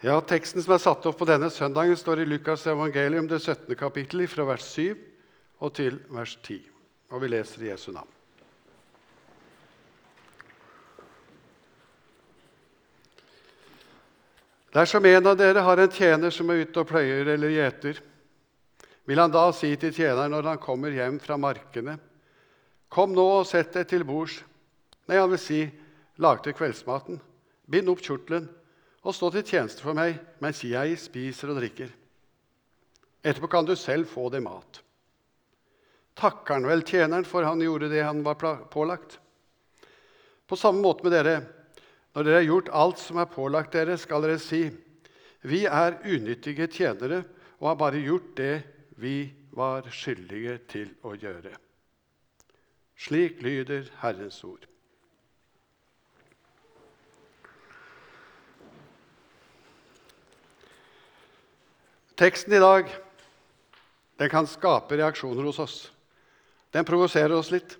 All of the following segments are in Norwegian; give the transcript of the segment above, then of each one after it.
Ja, Teksten som er satt opp på denne søndagen, står i Lukas evangelium, det 17. kapittel, fra vers 7 og til vers 10. Og vi leser i Jesu navn. Dersom en av dere har en tjener som er ute og pløyer eller gjeter, vil han da si til tjeneren når han kommer hjem fra markene, Kom nå og sett deg til bords. Nei, han vil si, lag til kveldsmaten, bind opp kjortelen og stå til tjeneste for meg mens jeg spiser og drikker. Etterpå kan du selv få deg mat. Takker han vel tjeneren for han gjorde det han var pålagt? På samme måte med dere. Når dere har gjort alt som er pålagt dere, skal dere si:" Vi er unyttige tjenere og har bare gjort det vi var skyldige til å gjøre. Slik lyder Herrens ord. Teksten i dag den kan skape reaksjoner hos oss. Den provoserer oss litt.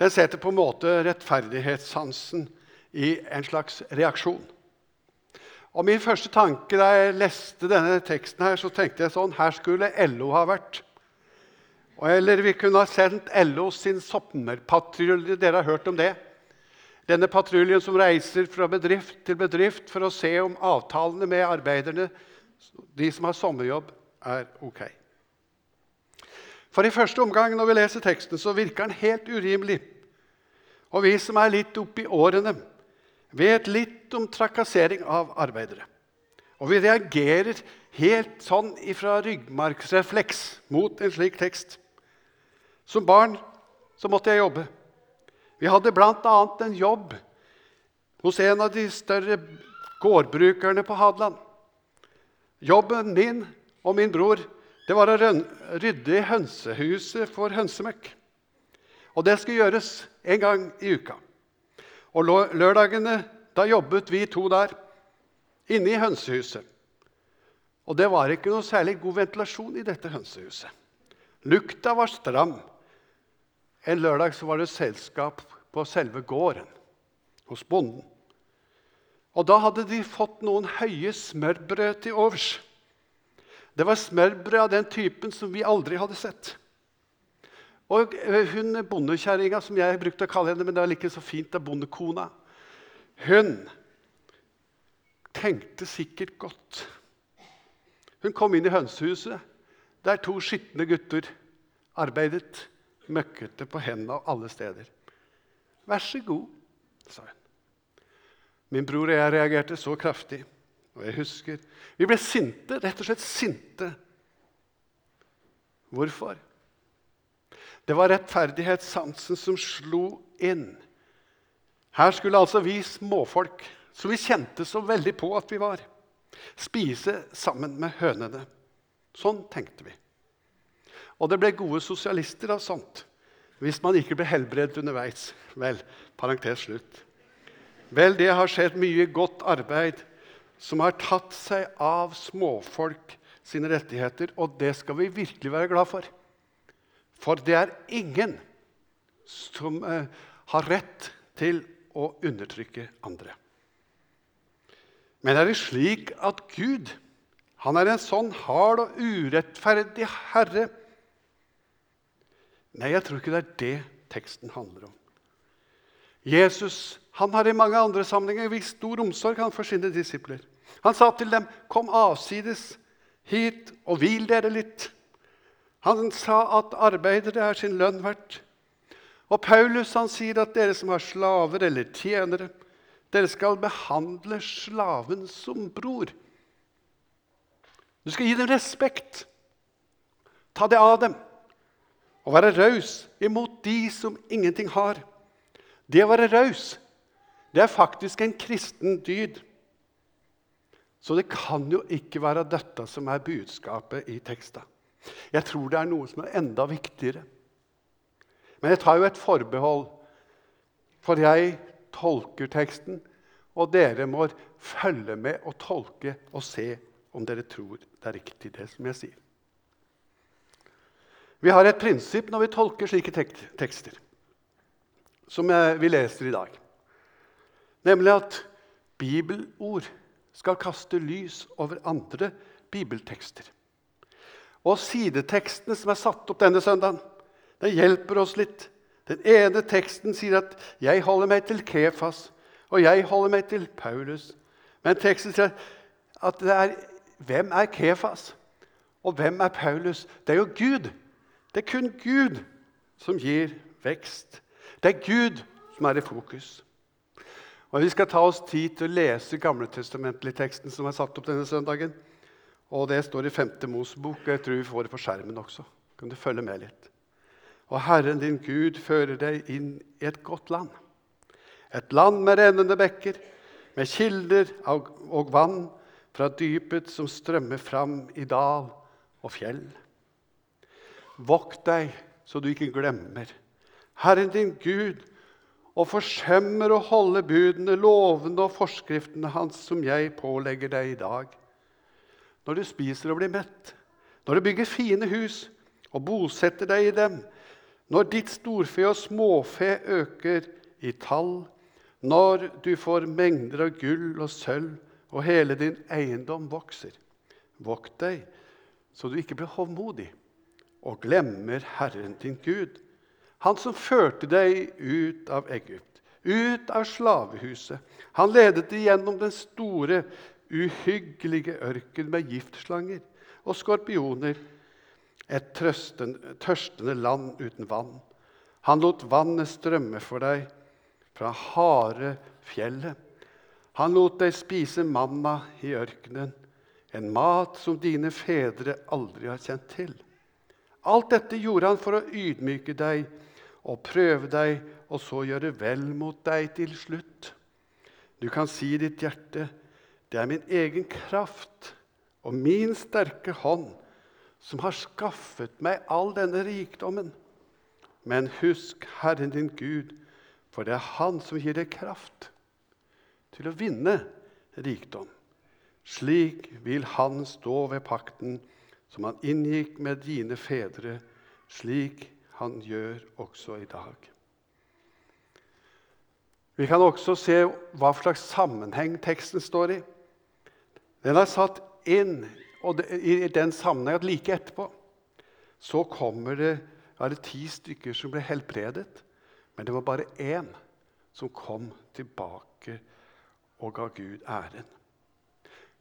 Den setter på en måte rettferdighetssansen i en slags reaksjon. Og Min første tanke da jeg leste denne teksten, her, så tenkte jeg sånn Her skulle LO ha vært. Eller vi kunne ha sendt LO sin sommerpatrulje. Dere har hørt om det? Denne patruljen som reiser fra bedrift til bedrift for å se om avtalene med arbeiderne, de som har sommerjobb, er ok. For i første omgang når vi leser teksten, så virker den helt urimelig. Og vi som er litt oppi årene, vet litt om trakassering av arbeidere. Og vi reagerer helt sånn ifra ryggmargsrefleks mot en slik tekst. Som barn så måtte jeg jobbe. Vi hadde bl.a. en jobb hos en av de større gårdbrukerne på Hadeland. Jobben min og min bror det var å rydde i hønsehuset for hønsemøkk. Og det skulle gjøres en gang i uka. Og lørdagene da jobbet vi to der, inne i hønsehuset. Og det var ikke noe særlig god ventilasjon i dette hønsehuset. Lukta var stram. En lørdag var det selskap på selve gården hos bonden. Og da hadde de fått noen høye smørbrød til overs. Det var smørbrød av den typen som vi aldri hadde sett. Og hun bondekjerringa, som jeg brukte å kalle henne, men det var like så fint det bondekona, hun tenkte sikkert godt. Hun kom inn i hønsehuset, der to skitne gutter arbeidet møkkete på hendene alle steder. 'Vær så god', sa hun. Min bror og jeg reagerte så kraftig. Og jeg husker Vi ble sinte, rett og slett sinte. Hvorfor? Det var rettferdighetssansen som slo inn. Her skulle altså vi småfolk, som vi kjente så veldig på at vi var, spise sammen med hønene. Sånn tenkte vi. Og det ble gode sosialister av sånt. Hvis man ikke ble helbredet underveis. Vel, parentes slutt. Vel, det har skjedd mye godt arbeid som har tatt seg av småfolk sine rettigheter, og det skal vi virkelig være glad for. For det er ingen som eh, har rett til å undertrykke andre. Men er det slik at Gud han er en sånn hard og urettferdig herre Nei, jeg tror ikke det er det teksten handler om. Jesus han har i mange andre sammenhenger vist stor omsorg for sine disipler. Han sa til dem, 'Kom avsides hit og hvil dere litt.' Han sa at arbeidere er sin lønn verdt. Og Paulus han sier at dere som har slaver eller tjenere, dere skal behandle slaven som bror. Du skal gi dem respekt. Ta det av dem. Og være raus imot de som ingenting har. Det å være raus, det er faktisk en kristen dyd. Så det kan jo ikke være dette som er budskapet i teksten. Jeg tror det er noe som er enda viktigere. Men jeg tar jo et forbehold, for jeg tolker teksten, og dere må følge med og tolke og se om dere tror det er riktig, det som jeg sier. Vi har et prinsipp når vi tolker slike tekster, som vi leser i dag. Nemlig at bibelord skal kaste lys over andre bibeltekster. Og sidetekstene som er satt opp denne søndagen, den hjelper oss litt. Den ene teksten sier at 'jeg holder meg til Kefas', og 'jeg holder meg til Paulus'. Men teksten sier at det er, hvem er Kefas, og hvem er Paulus? Det er jo Gud. Det er kun Gud som gir vekst. Det er Gud som er i fokus. Og Vi skal ta oss tid til å lese Gamletestamentlig-teksten som er satt opp denne søndagen. Og Det står i 5. Mosebok. og Jeg tror vi får det på skjermen også. Kan du følge med litt? Og Herren din Gud fører deg inn i et godt land. Et land med rennende bekker, med kilder og vann fra dypet som strømmer fram i dal og fjell. Vokt deg så du ikke glemmer Herren din Gud og forsømmer å holde budene, lovene og forskriftene hans som jeg pålegger deg i dag. Når du spiser og blir mett, når du bygger fine hus og bosetter deg i dem, når ditt storfe og småfe øker i tall, når du får mengder av gull og sølv, og hele din eiendom vokser. Vokt deg så du ikke blir hovmodig og glemmer Herren din Gud han som førte deg ut av Egypt, ut av slavehuset. Han ledet deg gjennom den store, uhyggelige ørken med giftslanger og skorpioner. Et tørstende land uten vann. Han lot vannet strømme for deg fra harde fjellet. Han lot deg spise manna i ørkenen, en mat som dine fedre aldri har kjent til. Alt dette gjorde han for å ydmyke deg og prøve deg, og så gjøre vel mot deg til slutt. Du kan si i ditt hjerte, det er min egen kraft og min sterke hånd som har skaffet meg all denne rikdommen. Men husk Herren din Gud, for det er Han som gir deg kraft til å vinne rikdom. Slik vil Han stå ved pakten som Han inngikk med dine fedre. Slik han gjør også i dag. Vi kan også se hva slags sammenheng teksten står i. Den er satt inn i den sammenheng at like etterpå så kommer det, er det ti stykker som ble helbredet. Men det var bare én som kom tilbake og ga Gud æren.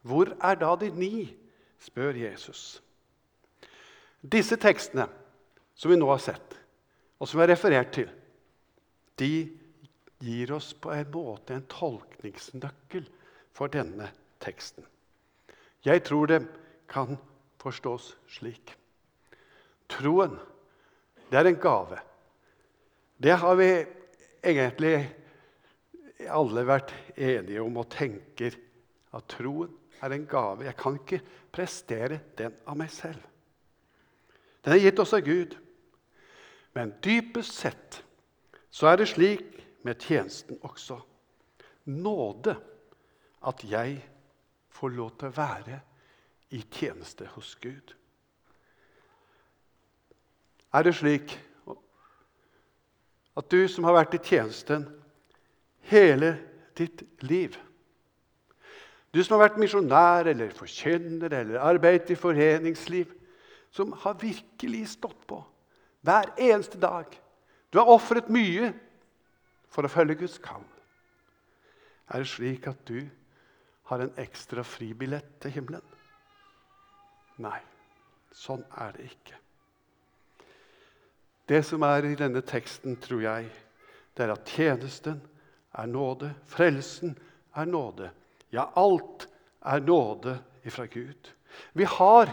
Hvor er da de ni? spør Jesus. Disse tekstene som vi nå har sett, og som vi har referert til, de gir oss på en måte en tolkningsnøkkel for denne teksten. Jeg tror det kan forstås slik. Troen, det er en gave. Det har vi egentlig alle vært enige om og tenker at troen er en gave. Jeg kan ikke prestere den av meg selv. Den er gitt oss av Gud. Men dypest sett så er det slik med tjenesten også. Nåde at jeg får lov til å være i tjeneste hos Gud. Er det slik at du som har vært i tjenesten hele ditt liv Du som har vært misjonær eller forkynner eller arbeidet i foreningsliv, som har virkelig stått på hver eneste dag. Du har ofret mye for å følge Guds kall. Er det slik at du har en ekstra fribillett til himmelen? Nei, sånn er det ikke. Det som er i denne teksten, tror jeg, det er at tjenesten er nåde. Frelsen er nåde. Ja, alt er nåde ifra Gud. Vi har,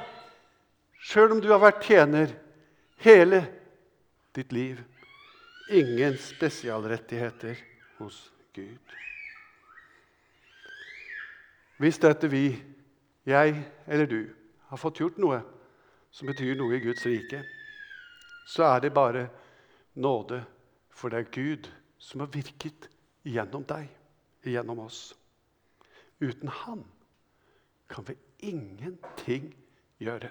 sjøl om du har vært tjener hele ditt liv. Ingen spesialrettigheter hos Gud. Hvis dette vi, jeg eller du, har fått gjort noe som betyr noe i Guds rike, så er det bare nåde, for det er Gud som har virket gjennom deg, gjennom oss. Uten Han kan vi ingenting gjøre.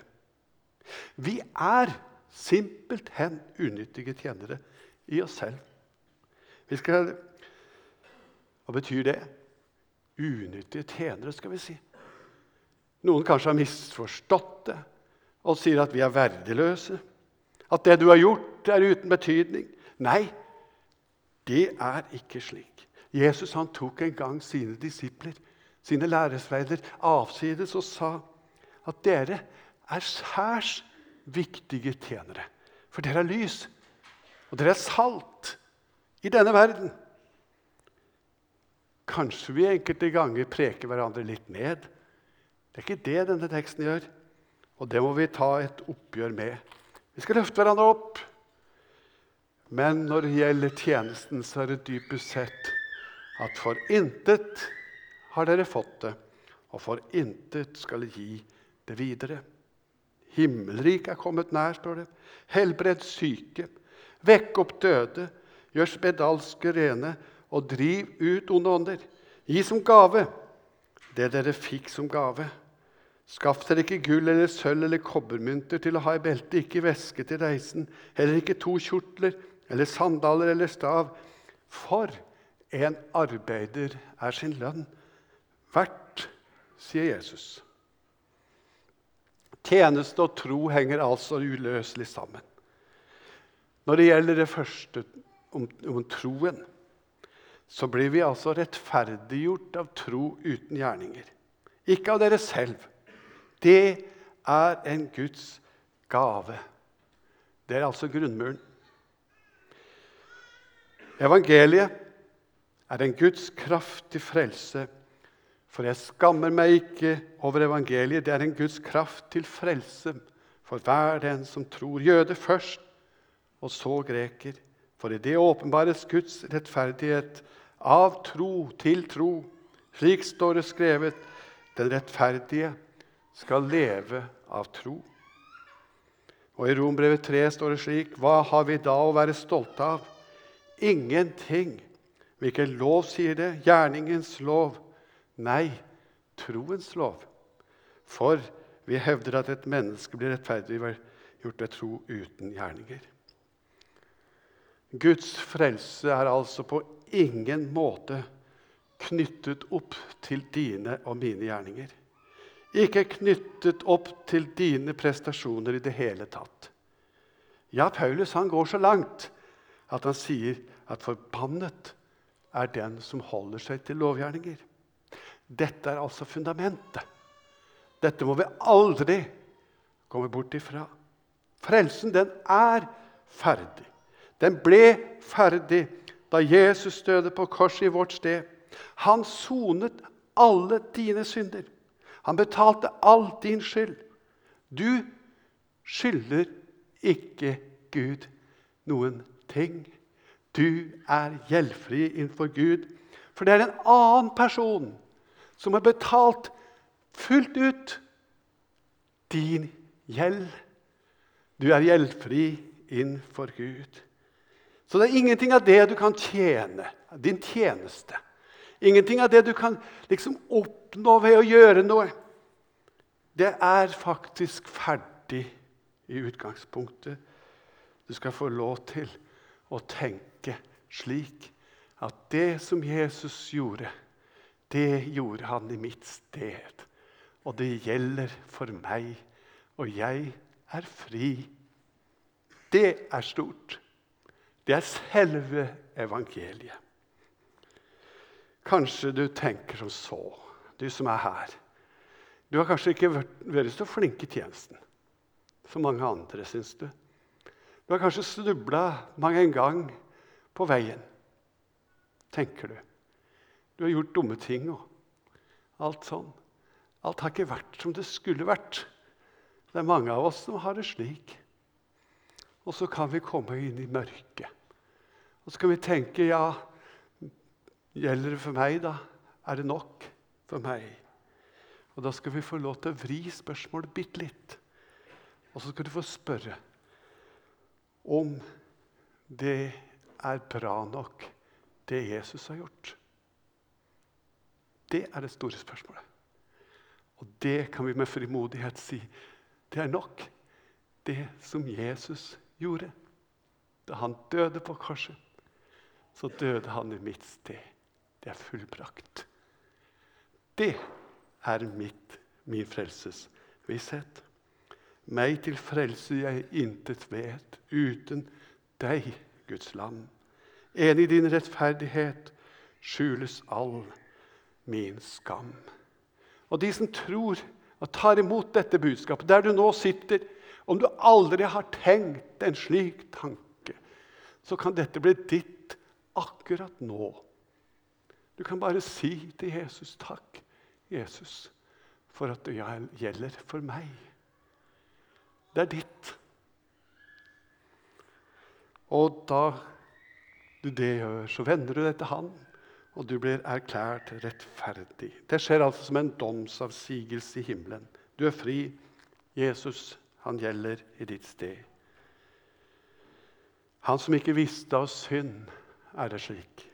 Vi er Simpelthen unyttige tjenere i oss selv. Vi skal, hva betyr det? unyttige tjenere, skal vi si. Noen kanskje har misforstått det og sier at vi er verdiløse. At det du har gjort, er uten betydning. Nei, det er ikke slik. Jesus han tok en gang sine disipler, sine læresveider, avsides og sa at dere er særs viktige tjenere. For dere er lys, og dere er salt i denne verden. Kanskje vi enkelte ganger preker hverandre litt ned. Det er ikke det denne teksten gjør, og det må vi ta et oppgjør med. Vi skal løfte hverandre opp. Men når det gjelder tjenesten, så er det dypest sett at for intet har dere fått det, og for intet skal gi det videre. Himmelrik er kommet nær, står det. Helbred syke. Vekk opp døde. Gjør spedalske rene. Og driv ut onde ånder. Gi som gave det dere fikk som gave. Skaff dere ikke gull eller sølv eller kobbermynter til å ha i beltet, ikke veske til reisen, heller ikke to kjortler eller sandaler eller stav. For en arbeider er sin lønn verdt, sier Jesus. Tjeneste og tro henger altså uløselig sammen. Når det gjelder det første om, om troen, så blir vi altså rettferdiggjort av tro uten gjerninger. Ikke av dere selv. Det er en Guds gave. Det er altså grunnmuren. Evangeliet er en Guds kraft til frelse for jeg skammer meg ikke over evangeliet. Det er en Guds kraft til frelse for hver den som tror. Jøde først, og så greker. For i det åpenbares Guds rettferdighet av tro til tro. Slik står det skrevet. Den rettferdige skal leve av tro. Og I Rombrevet 3 står det slik.: Hva har vi da å være stolte av? Ingenting. Hvilken lov sier det? Gjerningens lov. Nei, troens lov. For vi hevder at et menneske blir rettferdig gjort ved tro uten gjerninger. Guds frelse er altså på ingen måte knyttet opp til dine og mine gjerninger. Ikke knyttet opp til dine prestasjoner i det hele tatt. Ja, Paulus han går så langt at han sier at forbannet er den som holder seg til lovgjerninger. Dette er altså fundamentet. Dette må vi aldri komme bort ifra. Frelsen, den er ferdig. Den ble ferdig da Jesus døde på korset i vårt sted. Han sonet alle dine synder. Han betalte all din skyld. Du skylder ikke Gud noen ting. Du er gjeldfri innenfor Gud, for det er en annen person som har betalt fullt ut din gjeld. Du er gjeldfri innenfor Gud. Så det er ingenting av det du kan tjene, din tjeneste. Ingenting av det du kan liksom oppnå ved å gjøre noe. Det er faktisk ferdig i utgangspunktet. Du skal få lov til å tenke slik at det som Jesus gjorde det gjorde han i mitt sted. Og det gjelder for meg, og jeg er fri. Det er stort. Det er selve evangeliet. Kanskje du tenker som så, du som er her. Du har kanskje ikke vært så flink i tjenesten som mange andre, syns du. Du har kanskje snubla mange en gang på veien, tenker du. Du har gjort dumme ting og alt sånn. Alt har ikke vært som det skulle vært. Det er mange av oss som har det slik. Og så kan vi komme inn i mørket. Og så kan vi tenke ja, gjelder det for meg, da? Er det nok for meg? Og da skal vi få lov til å vri spørsmålet bitte litt. Og så skal du få spørre om det er bra nok, det Jesus har gjort. Det er det store spørsmålet. Og det kan vi med frimodighet si. Det er nok, det som Jesus gjorde. Da han døde på korset, så døde han i mitt sted. Det er fullbrakt. Det er mitt, min frelses visshet. Meg til frelse jeg intet vet, uten deg, Guds lam. Enig i din rettferdighet skjules all min skam. Og de som tror og tar imot dette budskapet, der du nå sitter, om du aldri har tenkt en slik tanke, så kan dette bli ditt akkurat nå. Du kan bare si til Jesus takk, Jesus, for at det gjelder for meg. Det er ditt. Og da du det gjør, så vender du deg til Han, og du blir erklært rettferdig. Det skjer altså som en domsavsigelse i himmelen. Du er fri. Jesus, han gjelder i ditt sted. Han som ikke visste av synd, er det slik,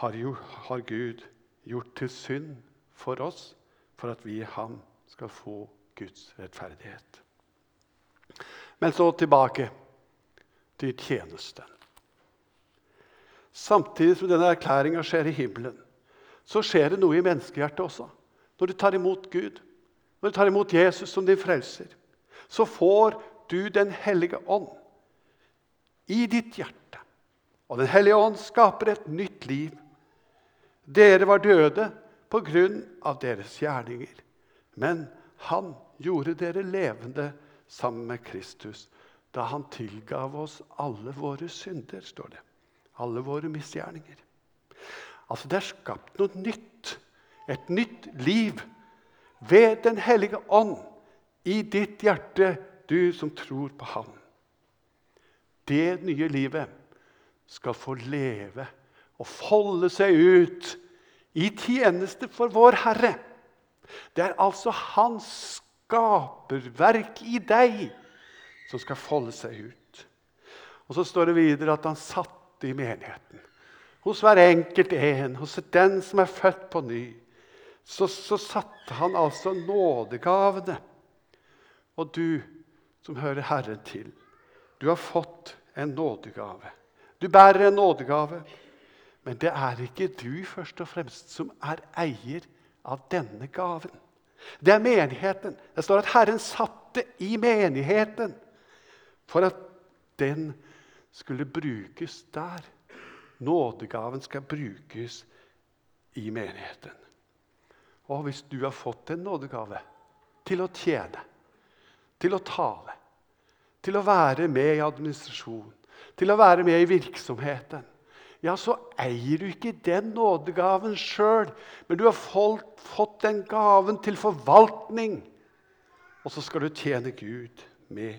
har, jo, har Gud gjort til synd for oss, for at vi i ham skal få Guds rettferdighet. Men så tilbake til tjenesten. Samtidig som denne erklæringa skjer i himmelen, så skjer det noe i menneskehjertet også. Når du tar imot Gud, når du tar imot Jesus som din frelser, så får du Den hellige ånd i ditt hjerte. Og Den hellige ånd skaper et nytt liv. Dere var døde på grunn av deres gjerninger, men han gjorde dere levende sammen med Kristus da han tilgav oss alle våre synder, står det. Alle våre misgjerninger. Altså, Det er skapt noe nytt. Et nytt liv ved Den hellige ånd i ditt hjerte, du som tror på Ham. Det nye livet skal få leve og folde seg ut i tjeneste for vår Herre. Det er altså Hans skaperverk i deg som skal folde seg ut. Og Så står det videre at han satte i menigheten. Hos hver enkelt en, hos den som er født på ny. Så, så satte han altså nådegavene. Og du som hører Herren til, du har fått en nådegave. Du bærer en nådegave. Men det er ikke du først og fremst som er eier av denne gaven. Det er menigheten. Det står at Herren satte i menigheten for at den skulle brukes der. Nådegaven skal brukes i menigheten. Og hvis du har fått en nådegave til å tjene, til å tale, til å være med i administrasjon, til å være med i virksomheten, ja, så eier du ikke den nådegaven sjøl, men du har fått den gaven til forvaltning. Og så skal du tjene Gud med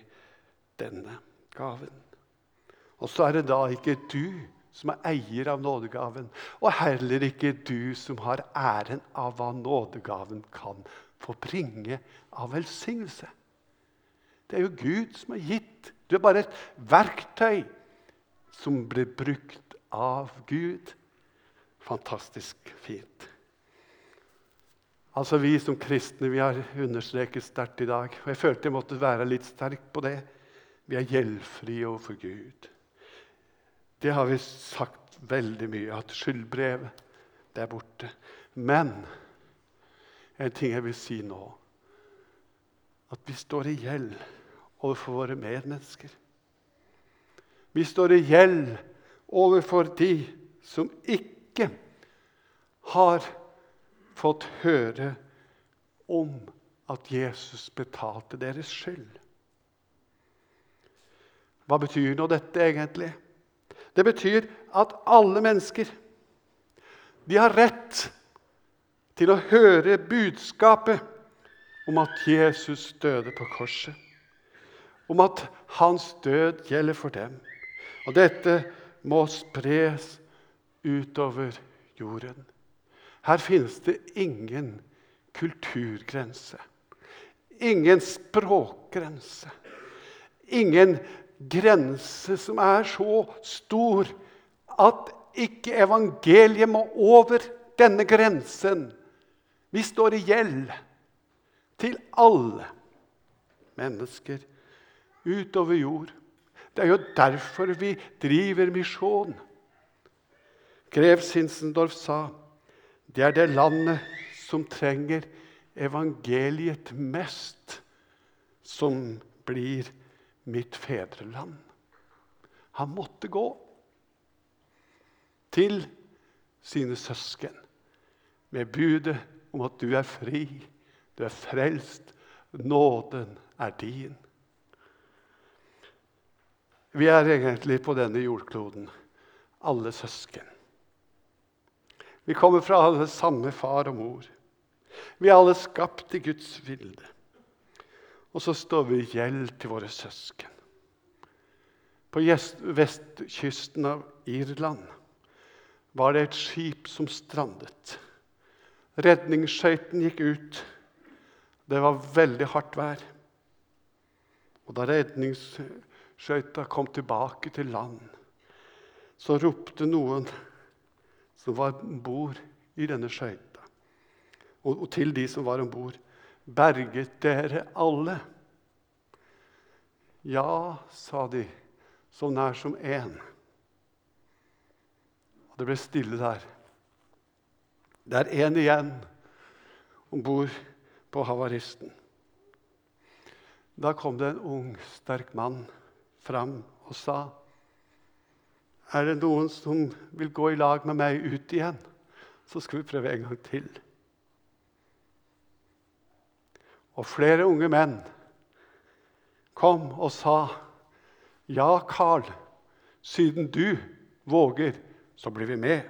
denne gaven. Og så er det da ikke du som er eier av nådegaven, og heller ikke du som har æren av hva nådegaven kan få bringe av velsignelse. Det er jo Gud som har gitt. Du er bare et verktøy som blir brukt av Gud. Fantastisk fint. Altså Vi som kristne vi har understreket sterkt i dag. og Jeg følte jeg måtte være litt sterk på det. Vi er gjeldfrie overfor Gud. Det har vi sagt veldig mye, at skyldbrevet det er borte. Men en ting jeg vil si nå At vi står i gjeld overfor våre medmennesker. Vi står i gjeld overfor de som ikke har fått høre om at Jesus betalte deres skyld. Hva betyr nå dette egentlig? Det betyr at alle mennesker de har rett til å høre budskapet om at Jesus døde på korset. Om at hans død gjelder for dem. Og dette må spres utover jorden. Her finnes det ingen kulturgrense, ingen språkgrense. Ingen grense som er så stor at ikke evangeliet må over denne grensen. Vi står i gjeld til alle mennesker utover jord. Det er jo derfor vi driver misjon. Grev Sinsendorf sa det er det landet som trenger evangeliet mest, som blir mitt fedreland. Han måtte gå til sine søsken med budet om at du er fri, du er frelst, nåden er din. Vi er egentlig på denne jordkloden, alle søsken. Vi kommer fra alle samme far og mor. Vi er alle skapt i Guds vilde. Og så står vi i gjeld til våre søsken. På vestkysten av Irland var det et skip som strandet. Redningsskøyten gikk ut. Det var veldig hardt vær. Og da redningsskøyta kom tilbake til land, så ropte noen som var om bord i denne skøyta, og, til de som var om bord, 'Berget dere alle?' Ja, sa de, så nær som én. Og det ble stille der. Det er én igjen om bord på havaristen. Da kom det en ung, sterk mann fram og sa er det noen som vil gå i lag med meg ut igjen, så skal vi prøve en gang til. Og flere unge menn kom og sa, 'Ja, Carl, siden du våger, så blir vi med.'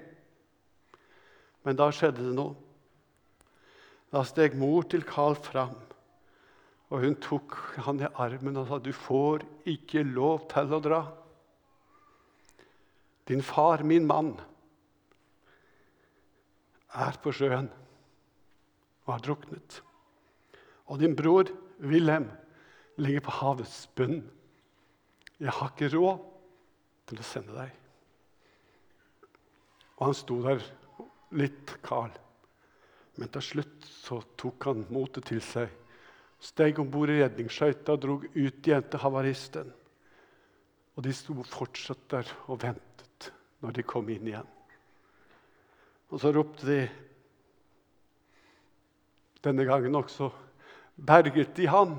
Men da skjedde det noe. Da steg mor til Carl fram, og hun tok han i armen og sa, 'Du får ikke lov til å dra.' Din far, min mann, er på sjøen og har druknet. Og din bror Wilhelm ligger på havets bunn. Jeg har ikke råd til å sende deg. Og han sto der litt kald. Men til slutt så tok han motet til seg, steg om bord i redningsskøyta og drog ut igjen til havaristen. Og de sto fortsatt der og ventet når de kom inn igjen. Og så ropte de denne gangen også Berget de han?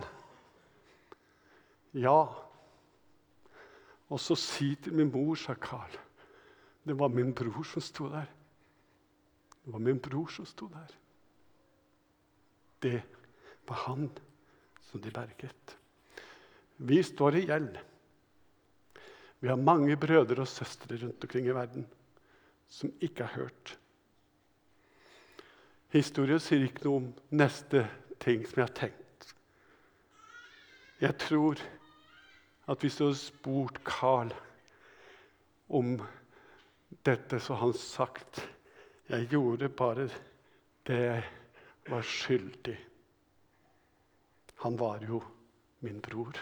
Ja. Og så si til min mor, sa Carl. Det var min bror som sto der. Det var min bror som sto der. Det var han som de berget. Vi står i gjeld. Vi har mange brødre og søstre rundt omkring i verden som ikke har hørt. Historien sier ikke noe om neste ting som jeg har tenkt. Jeg tror at hvis du hadde spurt Carl om dette, så han sagt jeg gjorde bare det jeg var skyldig. Han var jo min bror.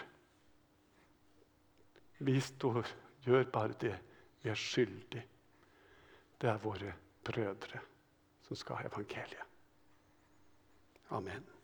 Vi står, gjør bare det vi er skyldig. Det er våre brødre som skal ha evangeliet. Amen.